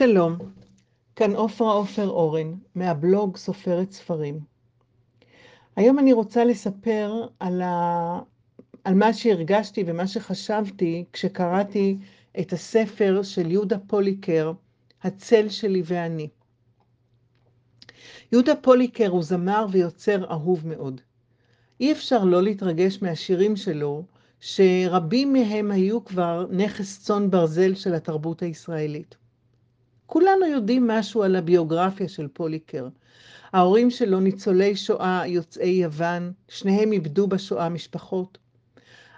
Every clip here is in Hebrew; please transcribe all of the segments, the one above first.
שלום, כאן עופרה עופר אורן, מהבלוג סופרת ספרים. היום אני רוצה לספר על, ה... על מה שהרגשתי ומה שחשבתי כשקראתי את הספר של יהודה פוליקר, הצל שלי ואני. יהודה פוליקר הוא זמר ויוצר אהוב מאוד. אי אפשר לא להתרגש מהשירים שלו, שרבים מהם היו כבר נכס צאן ברזל של התרבות הישראלית. כולנו יודעים משהו על הביוגרפיה של פוליקר. ההורים שלו ניצולי שואה יוצאי יוון, שניהם איבדו בשואה משפחות.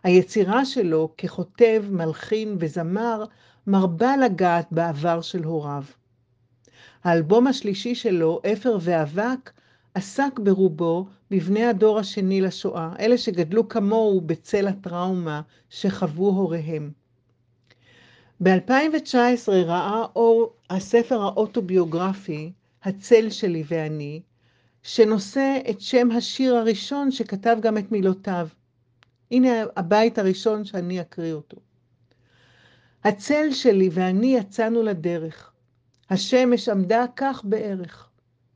היצירה שלו ככותב, מלחין וזמר מרבה לגעת בעבר של הוריו. האלבום השלישי שלו, אפר ואבק, עסק ברובו בבני הדור השני לשואה, אלה שגדלו כמוהו בצל הטראומה שחוו הוריהם. ב-2019 ראה אור הספר האוטוביוגרפי, הצל שלי ואני, שנושא את שם השיר הראשון שכתב גם את מילותיו. הנה הבית הראשון שאני אקריא אותו. הצל שלי ואני יצאנו לדרך. השמש עמדה כך בערך.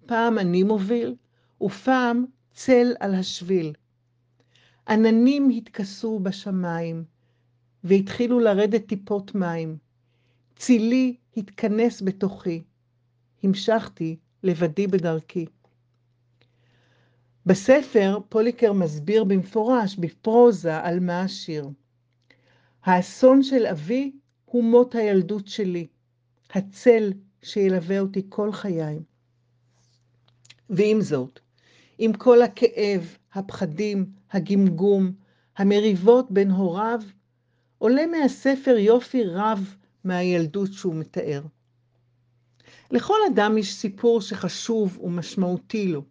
פעם אני מוביל, ופעם צל על השביל. עננים התכסו בשמיים, והתחילו לרדת טיפות מים. צילי התכנס בתוכי. המשכתי לבדי בדרכי. בספר פוליקר מסביר במפורש, בפרוזה, על מה השיר. האסון של אבי הוא מות הילדות שלי, הצל שילווה אותי כל חיי. ועם זאת, עם כל הכאב, הפחדים, הגמגום, המריבות בין הוריו, עולה מהספר יופי רב מהילדות שהוא מתאר. לכל אדם יש סיפור שחשוב ומשמעותי לו,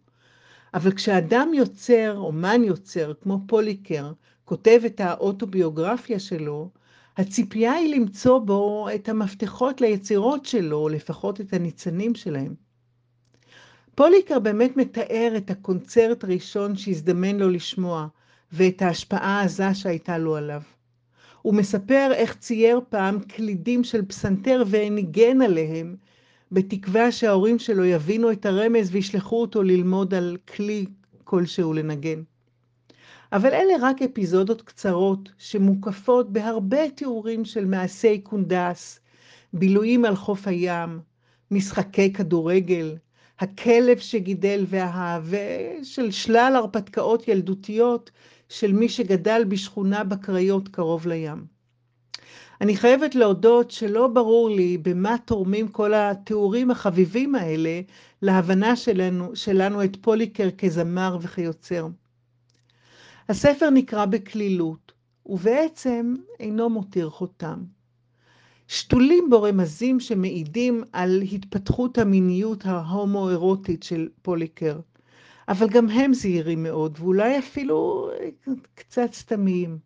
אבל כשאדם יוצר, אומן יוצר, כמו פוליקר, כותב את האוטוביוגרפיה שלו, הציפייה היא למצוא בו את המפתחות ליצירות שלו, או לפחות את הניצנים שלהם. פוליקר באמת מתאר את הקונצרט הראשון שהזדמן לו לשמוע, ואת ההשפעה העזה שהייתה לו עליו. הוא מספר איך צייר פעם קלידים של פסנתר וניגן עליהם, בתקווה שההורים שלו יבינו את הרמז וישלחו אותו ללמוד על כלי כלשהו לנגן. אבל אלה רק אפיזודות קצרות שמוקפות בהרבה תיאורים של מעשי קונדס, בילויים על חוף הים, משחקי כדורגל, הכלב שגידל ואהב, ושל שלל הרפתקאות ילדותיות של מי שגדל בשכונה בקריות קרוב לים. אני חייבת להודות שלא ברור לי במה תורמים כל התיאורים החביבים האלה להבנה שלנו, שלנו את פוליקר כזמר וכיוצר. הספר נקרא בקלילות, ובעצם אינו מותיר חותם. שתולים בו רמזים שמעידים על התפתחות המיניות ההומו-אירוטית של פוליקר, אבל גם הם זהירים מאוד, ואולי אפילו קצת סתמיים.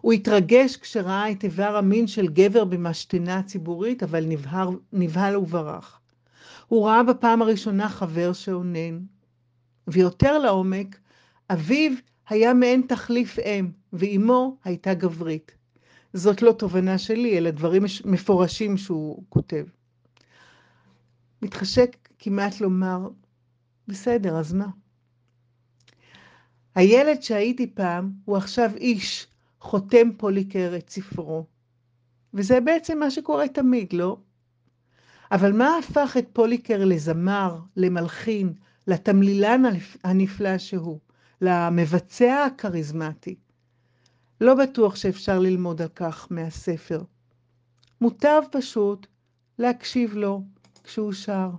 הוא התרגש כשראה את איבר המין של גבר במשתנה הציבורית, אבל נבהר, נבהל וברח. הוא ראה בפעם הראשונה חבר שאונן. ויותר לעומק, אביו היה מעין תחליף אם, ואימו הייתה גברית. זאת לא תובנה שלי, אלא דברים מפורשים שהוא כותב. מתחשק כמעט לומר, בסדר, אז מה? הילד שהייתי פעם הוא עכשיו איש, חותם פוליקר את ספרו. וזה בעצם מה שקורה תמיד, לא? אבל מה הפך את פוליקר לזמר, למלחין, לתמלילן הנפלא שהוא, למבצע הכריזמטי? לא בטוח שאפשר ללמוד על כך מהספר. מוטב פשוט להקשיב לו כשהוא שר.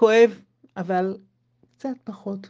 כואב, אבל קצת פחות.